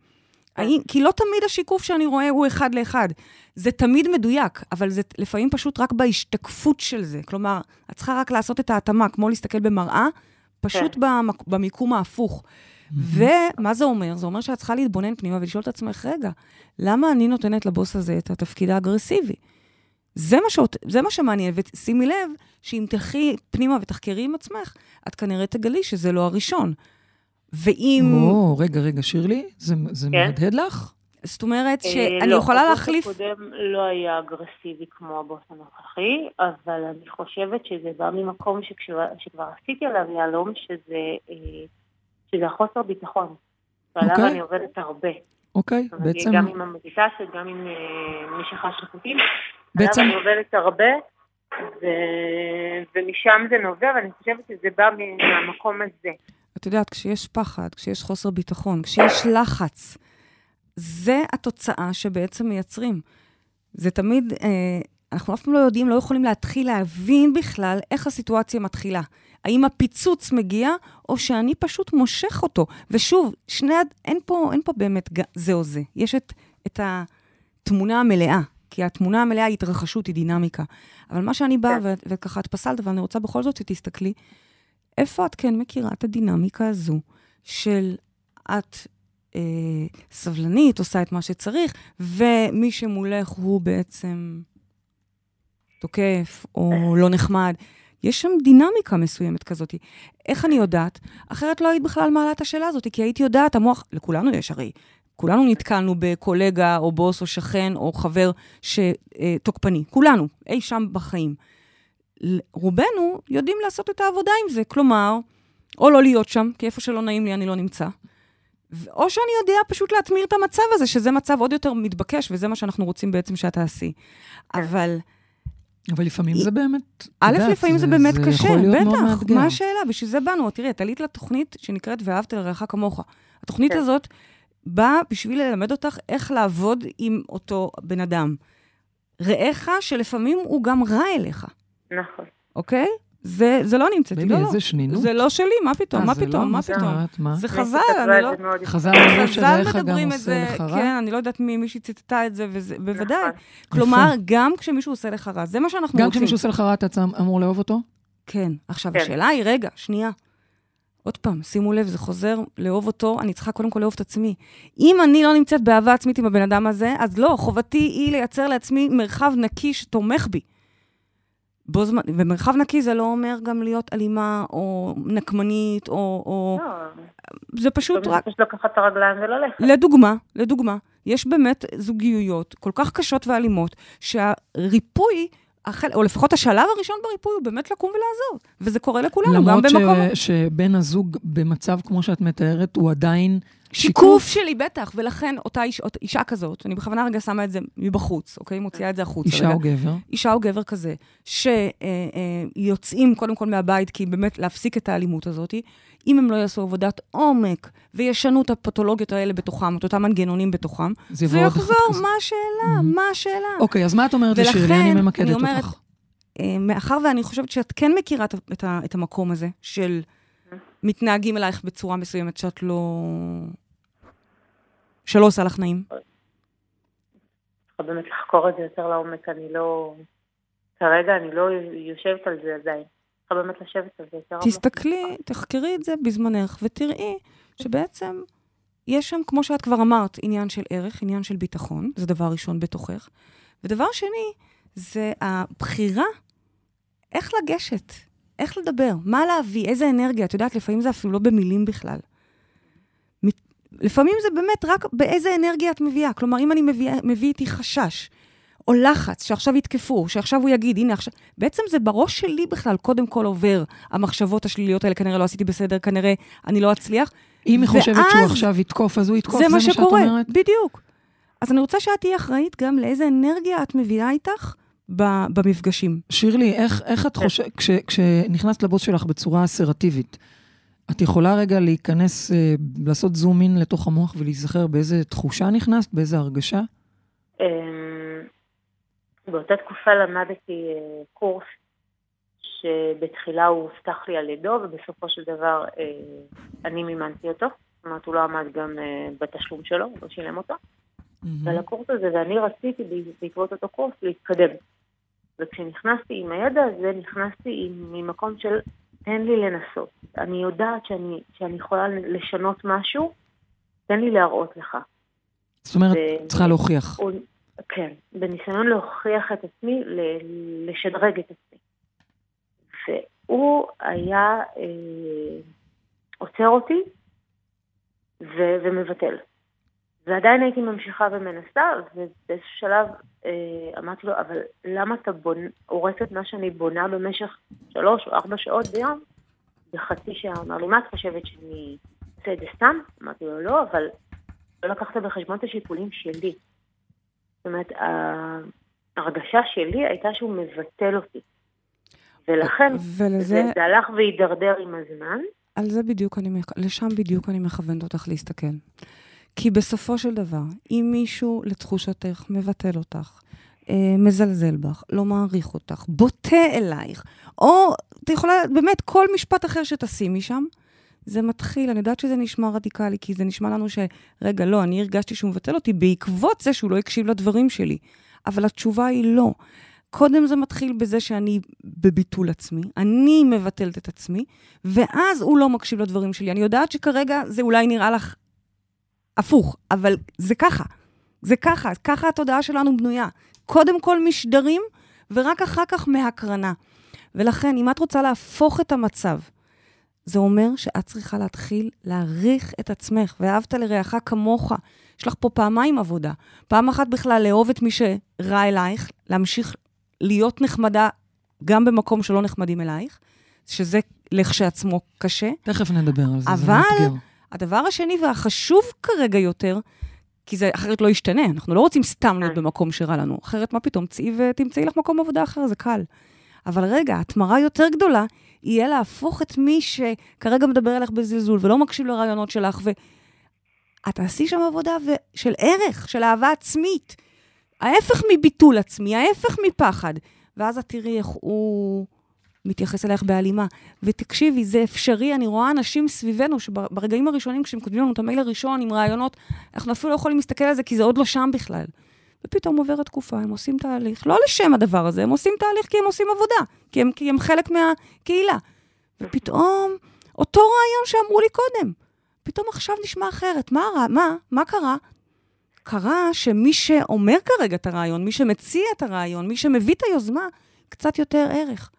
האם, כי לא תמיד השיקוף שאני רואה הוא אחד לאחד. זה תמיד מדויק, אבל זה לפעמים פשוט רק בהשתקפות של זה. כלומר, את צריכה רק לעשות את ההתאמה, כמו להסתכל במראה, פשוט כן. במק, במיקום ההפוך. ומה זה אומר? זה אומר שאת צריכה להתבונן פנימה ולשאול את עצמך, רגע, למה אני נותנת לבוס הזה את התפקיד האגרסיבי? זה מה, שאות, זה מה שמעניין, ושימי לב שאם תלכי פנימה ותחקרי עם עצמך, את כנראה תגלי שזה לא הראשון. ואם... או, רגע, רגע, שירלי, זה, זה כן. מהדהד לך? זאת אומרת אה, שאני לא, יכולה הבוס להחליף... הקודם לא היה אגרסיבי כמו הבוס הנוכחי, אבל אני חושבת שזה בא ממקום שכשכבר שכבר עשיתי עליו יהלום, שזה, אה, שזה החוסר ביטחון. ועליו אוקיי. אני עובדת הרבה. אוקיי, זאת אומרת, בעצם, גם עם המדיטציות, גם עם אה, משיכה שיפוטית. בעצם, עליו אני עובדת הרבה, ו... ומשם זה נובע, ואני חושבת שזה בא מהמקום הזה. את יודעת, כשיש פחד, כשיש חוסר ביטחון, כשיש לחץ, זה התוצאה שבעצם מייצרים. זה תמיד, אה, אנחנו אף פעם לא יודעים, לא יכולים להתחיל להבין בכלל איך הסיטואציה מתחילה. האם הפיצוץ מגיע, או שאני פשוט מושך אותו. ושוב, שני, אין פה, אין פה באמת זה או זה. יש את, את התמונה המלאה, כי התמונה המלאה היא התרחשות, היא דינמיקה. אבל מה שאני באה, כן. ו- וככה את פסלת, אבל אני רוצה בכל זאת שתסתכלי, איפה את כן מכירה את הדינמיקה הזו של את אה, סבלנית, עושה את מה שצריך, ומי שמולך הוא בעצם תוקף או לא נחמד. יש שם דינמיקה מסוימת כזאת. איך אני יודעת? אחרת לא היית בכלל מעלה את השאלה הזאת, כי היית יודעת, המוח, לכולנו יש הרי, כולנו נתקלנו בקולגה או בוס או שכן או חבר שתוקפני, כולנו, אי שם בחיים. רובנו יודעים לעשות את העבודה עם זה, כלומר, או לא להיות שם, כי איפה שלא נעים לי אני לא נמצא, או שאני יודע פשוט להטמיר את המצב הזה, שזה מצב עוד יותר מתבקש, וזה מה שאנחנו רוצים בעצם שאת תעשי. אבל אבל לפעמים זה באמת, א', יודעת, לפעמים זה באמת קשה, יכול להיות מאוד בטח, מאתגר. מה השאלה? בשביל זה באנו. תראי, את עלית לתוכנית שנקראת ואהבת לרעך כמוך. התוכנית כן. הזאת באה בשביל ללמד אותך איך לעבוד עם אותו בן אדם. רעך, שלפעמים הוא גם רע אליך, נכון. אוקיי? זה, זה לא נמצאתי, לא, לא. איזה שנינות. זה לא שלי, מה פתאום, אה, מה זה לא? פתאום, מה פתאום? זה חז"ל, אני לא... חז"ל אמרו חז"ל שרעך גם מדברים את עושה זה, לך רע? כן, אני לא יודעת מי, מישהי ציטטה את זה, וזה, בוודאי. נכון. כלומר, גם כשמישהו עושה לך רע, זה מה שאנחנו גם רוצים. כשמישהו עושה לך רע, אתה אמור לאהוב אותו? כן. עכשיו, כן. השאלה היא, רגע, שנייה. עוד פעם, שימו לב, זה חוזר, לאהוב אותו, אני צריכה קודם כל לאהוב את עצמי. אם אני לא נמצאת באהבה עצמית עם הבן אדם הזה, אז לא, חובתי היא לייצר לעצמי מרחב נקי שתומך בי. בו זמן, ומרחב נקי זה לא אומר גם להיות אלימה, או נקמנית, או... או... לא, זה פשוט רק... פשוט לקחת את הרגליים וללכת. לדוגמה, לדוגמה, יש באמת זוגיות כל כך קשות ואלימות, שהריפוי, החל, או לפחות השלב הראשון בריפוי הוא באמת לקום ולעזוב. וזה קורה לכולנו, גם למרות ש- במקום... שבן הזוג במצב כמו שאת מתארת, הוא עדיין שיקוף שלי, בטח, ולכן אותה איש, אות, אישה כזאת, אני בכוונה רגע שמה את זה מבחוץ, אוקיי? מוציאה את זה החוצה. אישה רגע. או גבר. אישה או גבר כזה, שיוצאים קודם כל מהבית, כי באמת להפסיק את האלימות הזאת, אם הם לא יעשו עבודת עומק וישנו את הפתולוגיות האלה בתוכם, את אותם מנגנונים בתוכם, זה זה יחזור, כזה. מה השאלה? Mhm. מה השאלה? אוקיי, אז מה את אומרת לי, שירלי? ולכן, אני אני ממקדת אומרת, אותך. אה, מאחר ואני חושבת שאת כן מכירה את, את, את המקום הזה של מתנהגים אלייך בצורה מסוימת שאת לא... שלא עושה לך נעים. צריכה באמת לחקור את זה יותר לעומק, אני לא... כרגע אני לא יושבת על זה עדיין. צריכה באמת לשבת על זה יותר עמוק. תסתכלי, תחקרי את זה בזמנך, ותראי שבעצם יש שם, כמו שאת כבר אמרת, עניין של ערך, עניין של ביטחון, זה דבר ראשון בתוכך. ודבר שני, זה הבחירה איך לגשת, איך לדבר, מה להביא, איזה אנרגיה. את יודעת, לפעמים זה אפילו לא במילים בכלל. לפעמים זה באמת רק באיזה אנרגיה את מביאה. כלומר, אם אני מביא, מביא איתי חשש, או לחץ, שעכשיו יתקפו, שעכשיו הוא יגיד, הנה עכשיו... בעצם זה בראש שלי בכלל, קודם כל עובר המחשבות השליליות האלה, כנראה לא עשיתי בסדר, כנראה אני לא אצליח. אם היא חושבת שהוא עכשיו יתקוף, אז הוא יתקוף, זה מה שאת שקורה, אומרת? בדיוק. אז אני רוצה שאת תהיי אחראית גם לאיזה אנרגיה את מביאה איתך במפגשים. שירלי, איך, איך את חושבת, כש, כשנכנסת לבוס שלך בצורה אסרטיבית, את יכולה רגע להיכנס, אה, לעשות זום אין לתוך המוח ולהיזכר באיזה תחושה נכנסת, באיזה הרגשה? אמ, באותה תקופה למדתי אה, קורס שבתחילה הוא הובטח לי על ידו, ובסופו של דבר אה, אני מימנתי אותו. זאת אומרת, הוא לא עמד גם אה, בתשלום שלו, הוא לא שילם אותו. ועל הקורס הזה, ואני רציתי בעקבות אותו קורס להתקדם. וכשנכנסתי עם הידע הזה, נכנסתי עם, ממקום של תן לי לנסות. אני יודעת שאני, שאני יכולה לשנות משהו, תן לי להראות לך. זאת אומרת, ו- צריכה להוכיח. הוא, כן, בניסיון להוכיח את עצמי, ל- לשדרג את עצמי. והוא היה אה, עוצר אותי ו- ומבטל. ועדיין הייתי ממשיכה ומנסה, ובאיזשהו שלב אה, אמרתי לו, אבל למה אתה בונ... הורס את מה שאני בונה במשך שלוש או ארבע שעות ביום בחצי שעה? הוא אמר לי, מה את חושבת שאני אעשה את זה סתם? אמרתי לו, לא, אבל לא לקחת בחשבון את השיקולים שלי. זאת אומרת, ההרגשה שלי הייתה שהוא מבטל אותי. ולכן, ולזה... זה, זה הלך והידרדר עם הזמן. על זה בדיוק אני, לשם בדיוק אני מכוונת אותך להסתכל. כי בסופו של דבר, אם מישהו לתחושתך מבטל אותך, אה, מזלזל בך, לא מעריך אותך, בוטה אלייך, או את יכולה, באמת, כל משפט אחר שתשימי שם, זה מתחיל, אני יודעת שזה נשמע רדיקלי, כי זה נשמע לנו ש... רגע, לא, אני הרגשתי שהוא מבטל אותי בעקבות זה שהוא לא הקשיב לדברים שלי. אבל התשובה היא לא. קודם זה מתחיל בזה שאני בביטול עצמי, אני מבטלת את עצמי, ואז הוא לא מקשיב לדברים שלי. אני יודעת שכרגע זה אולי נראה לך הפוך, אבל זה ככה. זה ככה, ככה התודעה שלנו בנויה. קודם כל משדרים, ורק אחר כך מהקרנה. ולכן, אם את רוצה להפוך את המצב, זה אומר שאת צריכה להתחיל להעריך את עצמך, ואהבת לרעך כמוך. יש לך פה פעמיים עבודה. פעם אחת בכלל לאהוב את מי שרע אלייך, להמשיך להיות נחמדה גם במקום שלא נחמדים אלייך, שזה לכשעצמו קשה. תכף נדבר על זה, זה אבל- מאתגר. הדבר השני והחשוב כרגע יותר, כי זה אחרת לא ישתנה, אנחנו לא רוצים סתם להיות כן. במקום שרע לנו. אחרת מה פתאום, צאי ותמצאי לך מקום עבודה אחר, זה קל. אבל רגע, התמרה יותר גדולה יהיה להפוך את מי שכרגע מדבר אליך בזלזול ולא מקשיב לרעיונות שלך, ואת תעשי שם עבודה ו... של ערך, של אהבה עצמית. ההפך מביטול עצמי, ההפך מפחד. ואז את תראי איך הוא מתייחס אלייך בהלימה. ותקשיבי, זה אפשרי, אני רואה אנשים סביבנו, שברגעים הראשונים, כשהם כותבים לנו את המייל הראשון עם רעיונות, אנחנו אפילו לא יכולים להסתכל על זה, כי זה עוד לא שם בכלל. ופתאום עוברת תקופה, הם עושים תהליך, לא לשם הדבר הזה, הם עושים תהליך כי הם עושים עבודה, כי הם, כי הם חלק מהקהילה. ופתאום, אותו רעיון שאמרו לי קודם, פתאום עכשיו נשמע אחרת. מה, מה, מה קרה? קרה שמי שאומר כרגע את הרעיון, מי שמציע את הרעיון, מי שמביא את היוזמה, קצת יותר ערך.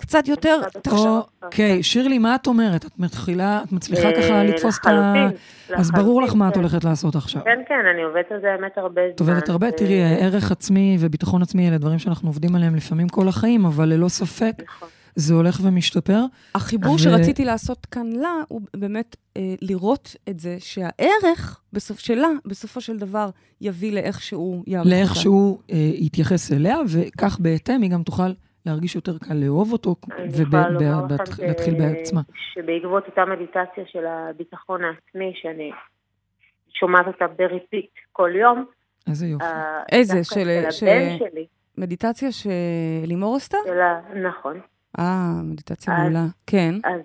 קצת יותר... תחשוב- אוקיי, שירלי, מה את אומרת? את מתחילה, את מצליחה אה, ככה לתפוס את ה... אז ברור לך מה את כן. הולכת לעשות עכשיו. כן, כן, אני עובדת על זה האמת הרבה זמן. את עובדת הרבה, תראי, ערך עצמי וביטחון עצמי אלה דברים שאנחנו עובדים עליהם לפעמים כל החיים, אבל ללא ספק נכון. זה הולך ומשתפר. החיבור ו- שרציתי לעשות כאן לה, הוא באמת אה, לראות את זה שהערך בסוף שלה, בסופו של דבר, יביא לאיך שהוא יעריך. לאיך שהוא אה, יתייחס אליה, וכך בהתאם היא גם תוכל להרגיש יותר קל לאהוב אותו, אני יכולה לומר לכם ש- ולהתחיל בעצמה. שבעקבות אותה מדיטציה של הביטחון העצמי, שאני שומעת אותה ב repeat כל יום, איזה יופי. ה- איזה? של- של ש- הבן שלי, מדיטציה שלימור עשתה? של ה... נכון. אה, מדיטציה מעולה. כן. אז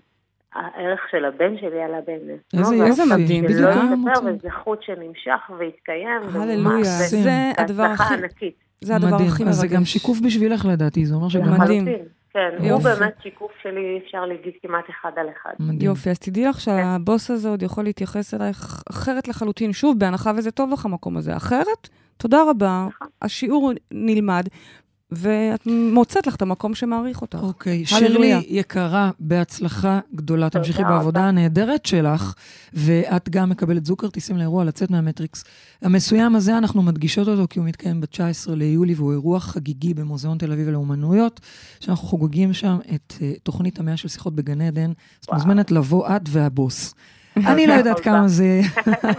הערך של הבן שלי על הבן. איזה איזה יופי. מדהים, שלא בדיוק. אה, יספר. וזה חוט שנמשך והתקיים. הללויה. זה הדבר הכי... ענקית. זה הדבר מדהים. הכי אז זה מרגש. גם שיקוף בשבילך לדעתי, זה אומר שגם... מדהים. כן, הוא יופי. באמת שיקוף שלי, אפשר להגיד כמעט אחד על אחד. מדהים. יופי, אז תדעי לך שהבוס הזה עוד יכול להתייחס אלייך אחרת לחלוטין. שוב, בהנחה וזה טוב לך המקום הזה. אחרת, תודה רבה, נכון. השיעור נלמד, ואת מוצאת לך את המקום שמעריך אותך. אוקיי, הללויה. שירלי יקרה, בהצלחה גדולה. תמשיכי. בעבודה הנהדרת שלך, ואת גם מקבלת זוג כרטיסים לאירוע לצאת מהמטריקס. המסוים הזה, אנחנו מדגישות אותו כי הוא מתקיים ב-19 ליולי, והוא אירוע חגיגי במוזיאון תל אביב לאומנויות, שאנחנו חוגגים שם את אה, תוכנית המאה של שיחות בגן עדן. וואו. מוזמנת לבוא את והבוס. אני לא יודעת. כמה זה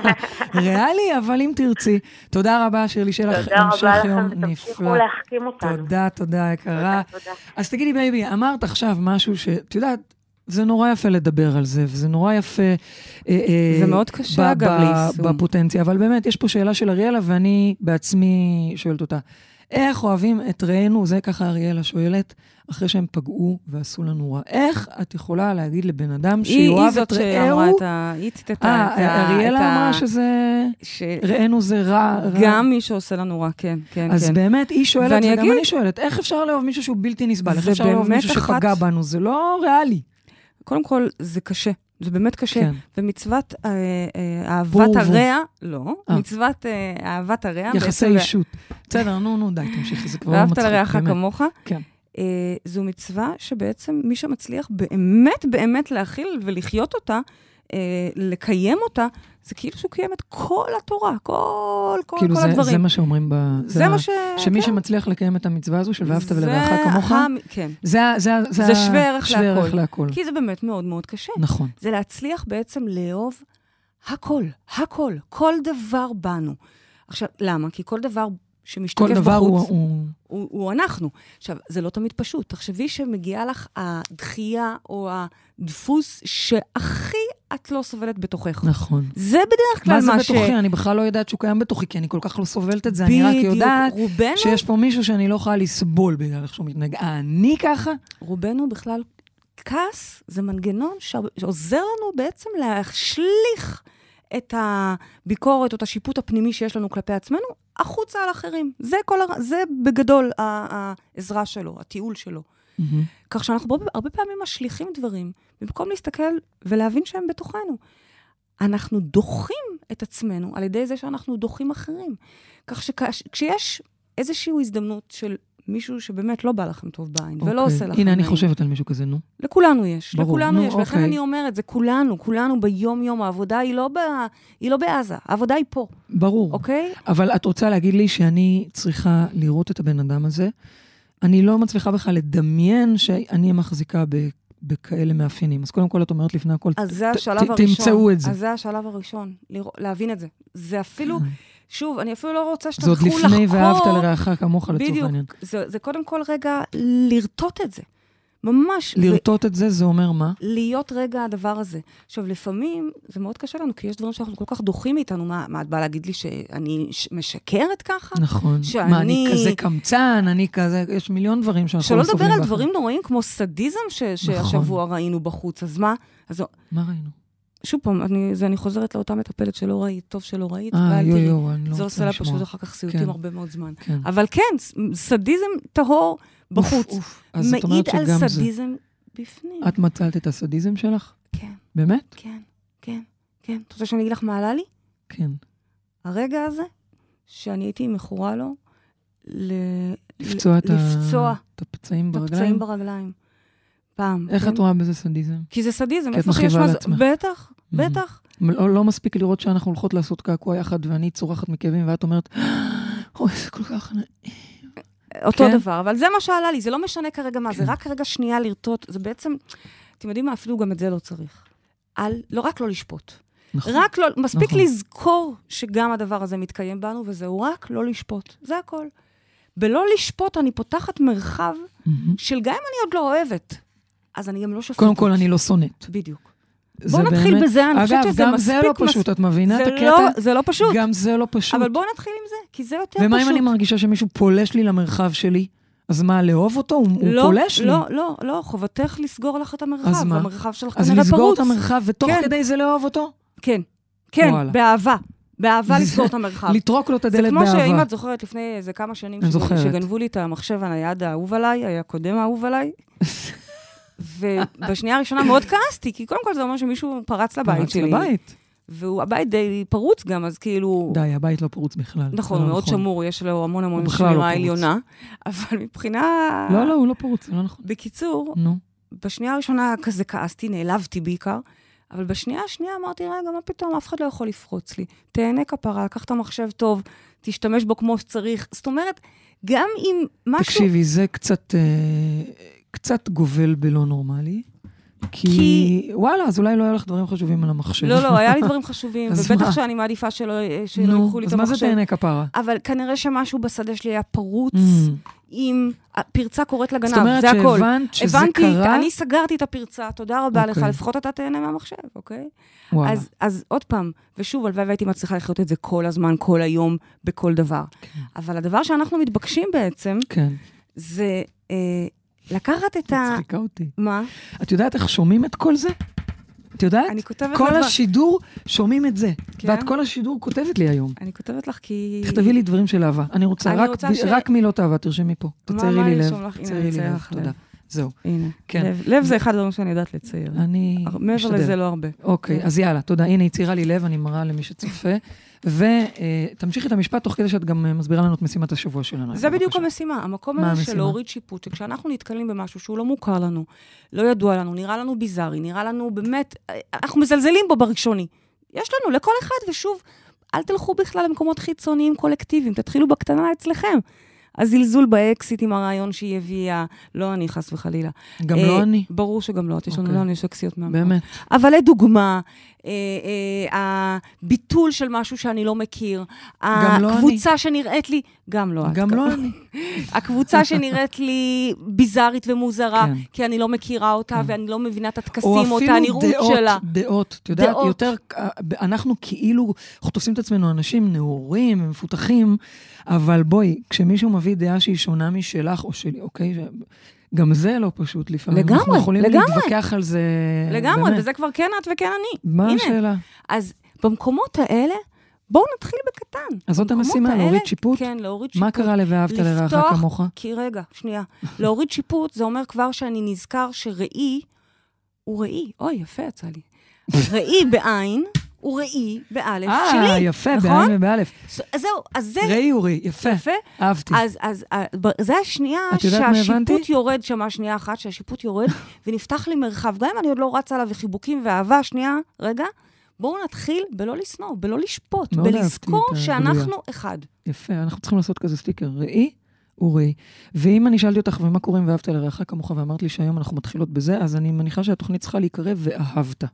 (laughs) ריאלי, אבל אם תרצי. תודה רבה, שירלי, לך תודה המשך רבה יום לכם, נפלא. ותמשיכו להחכים אותנו. תודה, תודה, יקרה. אז תגידי, בייבי, אמרת עכשיו משהו שאת יודעת, זה נורא יפה לדבר על זה, וזה נורא יפה... אה, אה, זה מאוד קשה, אגב, ליישום. בפוטנציה, אבל באמת, יש פה שאלה של אריאלה, ואני בעצמי שואלת אותה. איך אוהבים את רעינו, זה ככה אריאלה שואלת, אחרי שהם פגעו ועשו לנו רע. איך את יכולה להגיד לבן אדם היא, היא שיאהב זאת את שאמרה רעהו? את ה... היא ציטטה את ה... אה, אריאלה את ה- אמרה שזה... ש... רענו זה רע. רע. גם מי שעושה לנו רע, כן, כן, אז כן. באמת, היא שואלת, וגם אגיד- אני שואלת, איך אפשר לאהוב מישהו שהוא בלתי נסבל? איך אפשר לאהוב מישהו שפגע בנו? זה לא ריאלי. קודם כל, זה קשה. זה באמת קשה. כן. ומצוות אה, אה, אהבת. הרע, לא, אה. מצוות אה, אהבת הרע, יחסי אישות. בסדר, נו, נו, די, תמשיכי, זה כבר לא ואהבת מצחיק. לרעך באמת. כמוך. כן. אה, זו מצווה שבעצם מי שמצליח באמת באמת להכיל ולחיות אותה, אה, לקיים אותה, זה כאילו שהוא קיים את כל התורה, כל, כל, כאילו, כל זה- הדברים. זה מה שאומרים ב... זה מה ש... שמי כן. שמצליח לקיים את המצווה הזו של ואהבת זה ולרעך כמוך, ה- כן. זה זה זה ה- שווה ערך שווה ערך להכל. להכל. כי זה באמת מאוד מאוד קשה. נכון. זה להצליח בעצם לאהוב הכל, הכל, כל דבר בנו. עכשיו, למה? כי כל דבר שמשתקף כל בחוץ, דבר הוא... הוא- הוא, הוא אנחנו. עכשיו, זה לא תמיד פשוט. תחשבי שמגיעה לך הדחייה או הדפוס שהכי את לא סובלת בתוכך. נכון. זה בדרך כלל מה זה מה ש... בתוכי? אני בכלל לא יודעת שהוא קיים בתוכי, כי אני כל כך לא סובלת את זה. אני רק יודעת רובנו, שיש פה מישהו שאני לא יכולה לסבול בגלל איך שהוא מתנהג. אני ככה? רובנו בכלל, כעס זה מנגנון ש- שעוזר לנו בעצם להשליך את הביקורת או את השיפוט הפנימי שיש לנו כלפי עצמנו החוצה על אחרים. זה, כל, הר- זה בגדול העזרה שלו, הטיעול שלו. מהמם. כך שאנחנו הרבה פעמים משליכים דברים, במקום להסתכל ולהבין שהם בתוכנו. אנחנו דוחים את עצמנו על ידי זה שאנחנו דוחים אחרים. כך שכשיש איזושהי הזדמנות של מישהו שבאמת לא בא לכם טוב בעין, ולא אוקיי. עושה לכם הנה, אני. חושבת על מישהו כזה, נו. לכולנו יש, ברור, לכולנו נו, יש, ולכן אוקיי. אני אומרת, זה כולנו, כולנו ביום-יום, העבודה היא לא, ב, היא לא בעזה, העבודה היא פה, ברור. אוקיי? אבל את רוצה להגיד לי שאני צריכה לראות את הבן אדם הזה. אני לא מצליחה בכלל לדמיין שאני מחזיקה ב- בכאלה מאפיינים. אז קודם כל, את אומרת לפני הכל, אז ת- זה ת- השלב ת- הראשון. תמצאו את זה. אז זה השלב הראשון, לרא- להבין את זה. זה אפילו, שוב, אני אפילו לא רוצה זה עוד שתלכו לחקור. לפני ואהבת לרעך כמוך לצורך בדיוק. העניין. זה, זה קודם כל רגע לרטוט את זה. ממש. לרטוט את זה, זה אומר מה? להיות רגע הדבר הזה. עכשיו, לפעמים זה מאוד קשה לנו, כי יש דברים שאנחנו כל כך דוחים מאיתנו. מה, מה את באה להגיד לי שאני משקרת ככה? נכון. שאני- מה, אני כזה קמצן, אני כזה, יש מיליון דברים שאנחנו שלא לא לדבר סובלים על באחרים. דברים נוראים כמו סדיזם ש- שהשבוע ראינו בחוץ. אז מה? אז מה ראינו? שוב פעם, אני, זה, אני חוזרת לאותה מטפלת שלא ראית, טוב שלא ראית, אה, ואל יו תראי. יו, אני לא זה עושה לה. פשוט אחר כך סיוטים כן. הרבה מאוד זמן. כן. אבל כן, סדיזם טהור בחוץ. אוף, אוף. את מעיד על זה. סדיזם בפנים. את מצאת את הסדיזם שלך? כן, באמת? כן, כן, כן. את רוצה שאני אגיד לך מה עלה לי? כן. הרגע הזה, שאני הייתי מכורה לו, ל... לפצוע את ה- לפצוע את הפצעים את ברגליים? הפצעים ברגליים. פעם. איך כן? את רואה בזה סדיזם? כי זה סדיזם, איפה שיש מה זה... בטח, Mhm. בטח. לא, לא מספיק לראות שאנחנו הולכות לעשות קעקוע יחד ואני צורחת מכאבים ואת אומרת, אוי, זה כל כך... נ-" אותו כן. דבר, אבל זה מה שעלה לי, זה לא משנה כרגע מה, זה כן. רק רגע שנייה לרטוט, זה בעצם, אתם יודעים מה, אפילו גם את זה לא צריך. על, לא רק לא לשפוט. נכון. רק לא, מספיק נכון. לזכור שגם הדבר הזה מתקיים בנו, וזהו רק לא לשפוט. זה הכל. בלא לשפוט אני פותחת מרחב מהמם. של גם אם אני עוד לא אוהבת, אז אני גם לא שופטת. קודם כל, אני לא שונאת. בדיוק. זה בוא נתחיל באמת- בזה, אני חושבת אגב, שזה גם זה מספיק לא פשוט, את מבינה את זה הקטע? לא- זה לא פשוט. גם זה לא פשוט. אבל בואו נתחיל עם זה, כי זה יותר פשוט. ומה אם אני מרגישה שמישהו פולש לי למרחב שלי? אז מה, לאהוב אותו? הוא, הוא לא, פולש לי. לא, לא, לא, חובתך לסגור לך את המרחב. אז מה? המרחב שלך אז כנראה לסגור פרוץ. את המרחב, ותוך כן. כדי זה לאהוב אותו? כן, כן, וואלה. באהבה. באהבה לסגור את המרחב. לטרוק לו את זה הדלת כמו באהבה. שאם את זוכרת לפני איזה כמה שנים. שגנבו לי את המחשב הנייד האהוב עליי, היה קודם האהוב עליי. ובשנייה הראשונה מאוד כעסתי, כי קודם כל זה אומר שמישהו פרץ לבית פרץ שלי. לבית. והבית די פרוץ גם, אז כאילו... די, הבית לא פרוץ בכלל. נכון, הוא לא מאוד שמור, יש לו המון המון לא שמירה פרוץ. עליונה. אבל מבחינה... לא, לא, הוא לא פרוץ, זה לא נכון. בקיצור, נו. בשנייה הראשונה כזה כעסתי, נעלבתי בעיקר, אבל בשנייה השנייה אמרתי, רגע, מה פתאום, אף אחד לא יכול לפרוץ לי. תהנה כפרה, קח את המחשב טוב, תשתמש בו כמו שצריך. זאת אומרת, גם אם משהו... תקשיבי, זה קצת, אה, קצת גובל בלא נורמלי. כי, כי- וואלה, אז אולי לא היה לך דברים חשובים על המחשב. לא, לא, היה לי דברים (laughs) חשובים, ובטח מה? שאני מעדיפה שלא שלא נו, ייקחו לי את אז מה זה המחשב. תהנה כפרה? אבל כנראה שמשהו בשדה שלי היה פרוץ, Mm. עם פרצה קוראת לגנב, זאת אומרת זה הכל. שהבנת שזה הבנתי, קרה? אני סגרתי את הפרצה, תודה רבה לך, אוקיי. לפחות אתה תהנה מהמחשב, אוקיי? וואלה. אז, אז עוד פעם, ושוב, הלוואי והייתי מצליחה לחיות את זה כל הזמן, כל היום, בכל דבר. כן. אבל הדבר שאנחנו מתבקשים בעצם, כן, זה אה, לקחת את ה... מצחיקה אותי. מה? את יודעת איך שומעים את כל זה? את יודעת? אני כותבת כל לך... השידור שומעים את זה. כן? ואת כל השידור כותבת לי היום. אני כותבת לך כי... תכתבי לי דברים של אהבה. אני רוצה, אני רק, רוצה ש- רק מילות אהבה, תרשמי פה. מה- תציירי מה לי לב. ארשום לך? הנה, אני אצייר. לך תודה. זהו. הנה. כן. לב, לב זה אחד הדברים שאני יודעת לצייר. אני מעבר משתדל. לזה לא הרבה. אוקיי. אז יאללה, תודה. הנה, היא ציירה לי לב, אני מראה למי שצופה. ותמשיכי את המשפט תוך כדי שאת גם אה, מסבירה לנו את משימת השבוע שלנו. זה בדיוק. המשימה, המקום הזה של? להוריד שיפוט, שכשאנחנו נתקלים במשהו שהוא לא מוכר לנו, לא ידוע לנו, נראה לנו ביזארי, נראה לנו באמת, אנחנו מזלזלים בו בראשוני. יש לנו, לכל אחד, ושוב, אל תלכו בכלל למקומות חיצוניים קולקטיביים, תתחילו בקטנה אצלכם. הזלזול באקסיט עם הרעיון שהיא הביאה, לא אני, חס וחלילה. גם אה, לא אני, ברור שגם לא, יש לנו אוקיי. לנו יש אקסיות מהמקום. באמת. אבל לדוגמה, אה, אה, הביטול של משהו שאני לא מכיר, לא הקבוצה שנראית לי, גם לא את. גם לא אני. (laughs) הקבוצה שנראית לי ביזארית ומוזרה, כן. כי אני לא מכירה אותה כן. ואני לא מבינה את או הטקסים או את אפילו הנראות דעות, שלה. דעות. את יודעת, דעות. יותר, אנחנו כאילו, אנחנו תופסים את עצמנו אנשים נאורים ומפותחים, אבל בואי, כשמישהו מביא דעה שהיא שונה משלך או שלי, אוקיי? גם זה לא פשוט לפעמים. אנחנו לגמרי, יכולים לגמרי. להתווכח על זה, לגמרי, באמת. וזה כבר כן את וכן אני. מה הנה. השאלה? אז במקומות האלה, בואו נתחיל בקטן. אז זאת המשימה, האלה- להוריד שיפוט? כן, להוריד שיפוט. מה קרה ל"ואהבת לרעך כמוך"? כי רגע, שנייה. להוריד שיפוט זה אומר כבר שאני נזכר שראי הוא ראי. אוי, יפה יצא לי. ראי בעין הוא ראי באלף אה, שלי. יפה, נכון? בעין ובאלף. אז זהו, אז זה ראי אורי, יפה, יפה. אהבתי. אז, אז אה, ב- זה השנייה? שהשיפוט יורד, שמה שנייה אחת, שהשיפוט יורד, (laughs) ונפתח לי מרחב. גם אם אני עוד לא רצה עליו וחיבוקים ואהבה, שנייה, רגע, בואו נתחיל בלא לשנוא, בלא לשפוט, בלזכור שאנחנו. אחד. יפה, אנחנו צריכים לעשות כזה סטיקר. ראי וראי. ואם אני שאלתי אותך, ומה קורה עם ואהבת לרעך כמוך, ואמרת לי שהיום אנחנו מתחילות בזה, אז אני מניחה שהתוכנית צריכה להיקרא ואהבת.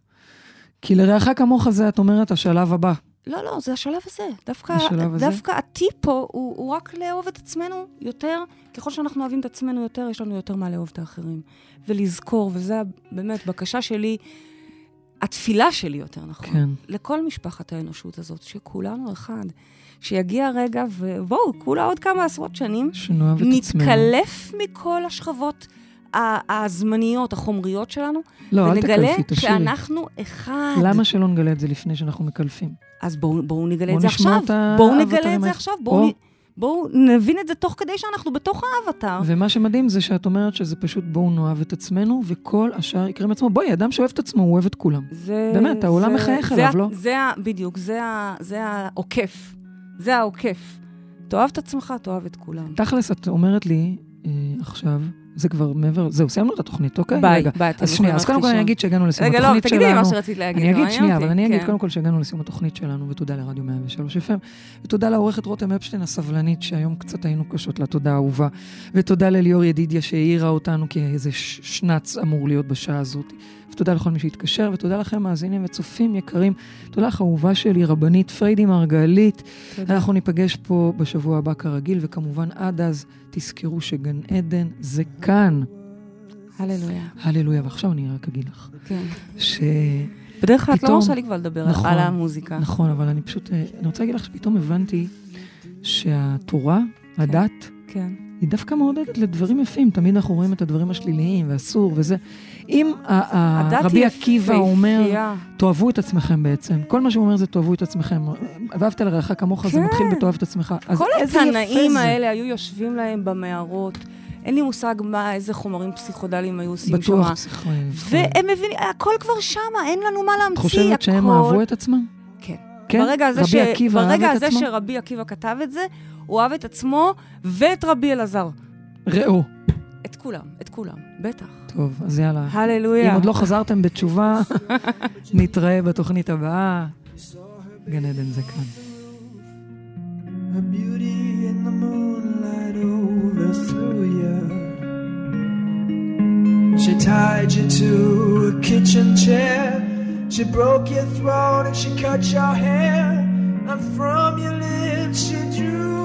כי לרעך כמוך זה, את אומרת, השלב הבא. לא, לא, זה השלב הזה. דווקא, השלב הזה? דווקא הטיפ פה הוא, הוא רק לאהוב את עצמנו יותר. ככל שאנחנו אוהבים את עצמנו יותר, יש לנו יותר מה לאהוב את האחרים. ולזכור, וזו באמת בקשה שלי, התפילה שלי יותר נכון. כן. לכל משפחת האנושות הזאת, שכולנו אחד. שיגיע רגע, ובואו, כולה עוד כמה עשרות שנים, שנאהב את עצמנו. נתקלף מכל השכבות הזמניות, החומריות שלנו, לא, ונגלה תקלפי. שאנחנו אחד. למה שלא נגלה את זה לפני שאנחנו מקלפים? אז בואו בוא נגלה בואו את זה עכשיו. את בואו נגלה את זה. עכשיו. או. בואו נ... בואו נבין את זה תוך כדי שאנחנו בתוך האבטר. ומה שמדהים זה שאת אומרת שזה פשוט בואו נאהב את עצמנו, וכל השאר יקרה מעצמו. בואי, אדם שאוהב את עצמו, הוא אוהב את כולם. זה... באמת, העולם זה- מחייך זה אליו, ה- לא? זה ה... בדיוק, זה ה... זה העוקף. זה העוקף. תאהב את עצמך, תאהב את כולם. תכלס, את אומרת לי אה, עכשיו, זה כבר מעבר, זהו, סיימנו את התוכנית, אוקיי? ביי, רגע. ביי, אז שנייה, אז קודם כל אני. אגיד שהגענו לסיום רגע, לא, התוכנית שלנו. תגידי מה שרצית להגיד. אני אגיד מעניין שנייה. אבל אני אגיד כן. קודם כל שהגענו לסיום התוכנית שלנו, ותודה לרדיו 103 FM, ותודה לעורכת רותם אפשטיין הסבלנית, שהיום קצת היינו קשות לה, תודה אהובה, ותודה לליאור ידידיה שהעירה אותנו, כי איזה שנץ אמור להיות בשעה הזאת. ותודה לכל מי שהתקשר, ותודה לכם, מאזינים וצופים יקרים. תודה לך, אהובה שלי, רבנית פריידי מרגלית. תודה. אנחנו ניפגש פה בשבוע הבא כרגיל, וכמובן עד אז תזכרו שגן עדן זה כאן. הללויה. הללויה, ועכשיו אני רק אגיד לך, כן. ש... בדרך כלל את לא מרשה לי כבר לדבר נכון, על המוזיקה. נכון, אבל אני פשוט, אה, אני רוצה להגיד לך שפתאום הבנתי שהתורה, הדת, כן. היא דווקא מעודדת לדברים יפים. תמיד אנחנו רואים את הדברים השליליים ואסור וזה. אם ה- ה- הדת רבי עקיבא אומר. תאהבו את עצמכם בעצם. כל מה שהוא אומר זה תאהבו את עצמכם. ואהבת לרעך כמוך, זה כן. מתחיל בתאהב את עצמך. כל התנאים. האלה היו יושבים להם במערות. אין לי מושג מה, איזה חומרים פסיכודליים היו עושים שם. בטוח. אה, והם מבינים, הכל כבר שמה, אין לנו מה את להמציא, חושבת שהם הכל- אהבו את עצמם? כן. כן? ברגע הזה, ש... ברגע את הזה? שרבי עקיבא כתב את זה, הוא אהב את עצמו ואת רבי אלעזר. ראו. את כולם, את כולם, בטח. טוב, אז יאללה. הללויה. אם עוד לא חזרתם בתשובה, נתראה בתוכנית הבאה. גן עדן זה כאן. She tied you to a kitchen chair. She broke your throat and she cut your hair. And from your lips she drew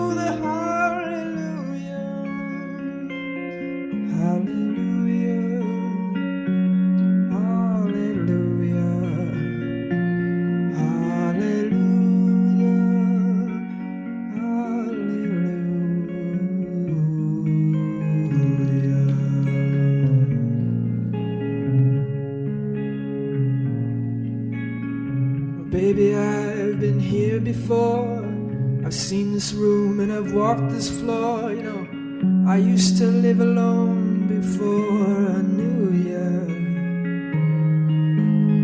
walked this floor. You know, I used to live alone before I knew you.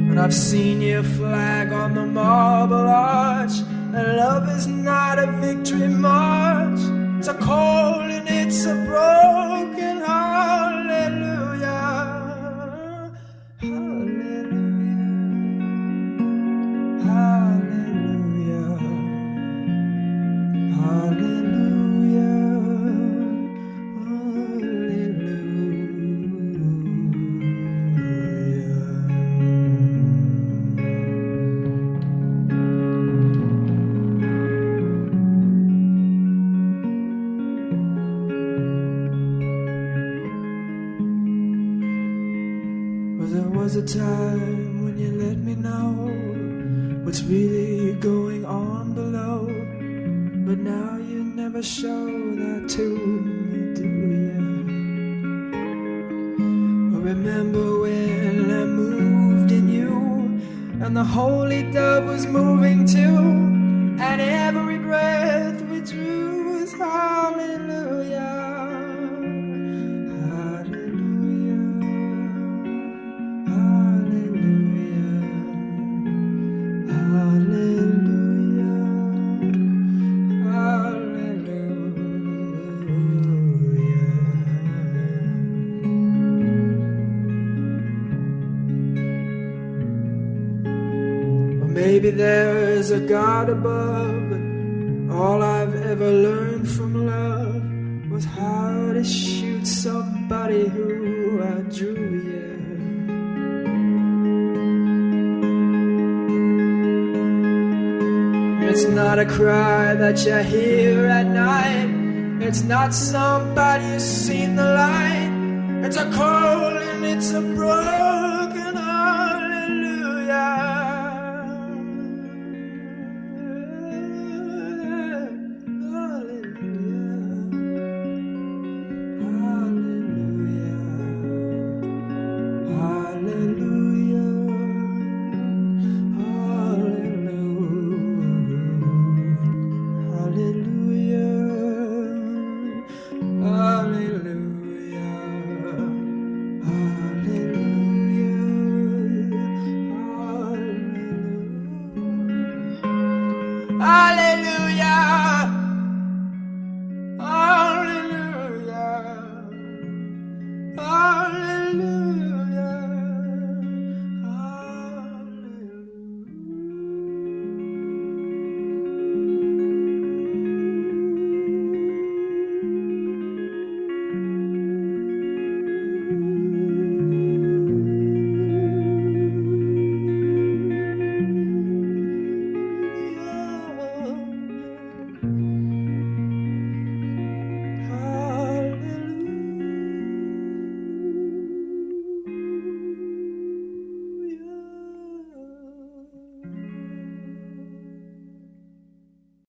And I've seen your flag on the marble arch. And love is time when you let me know what's really going on below. But now you never show that to me, do you? Remember when I moved in you, and the holy dove was moving too, above, all I've ever learned from love was how to shoot somebody who outdrew you. It's not a cry that you hear at night. It's not somebody who's seen the light. It's a cold and it's a broken Hallelujah.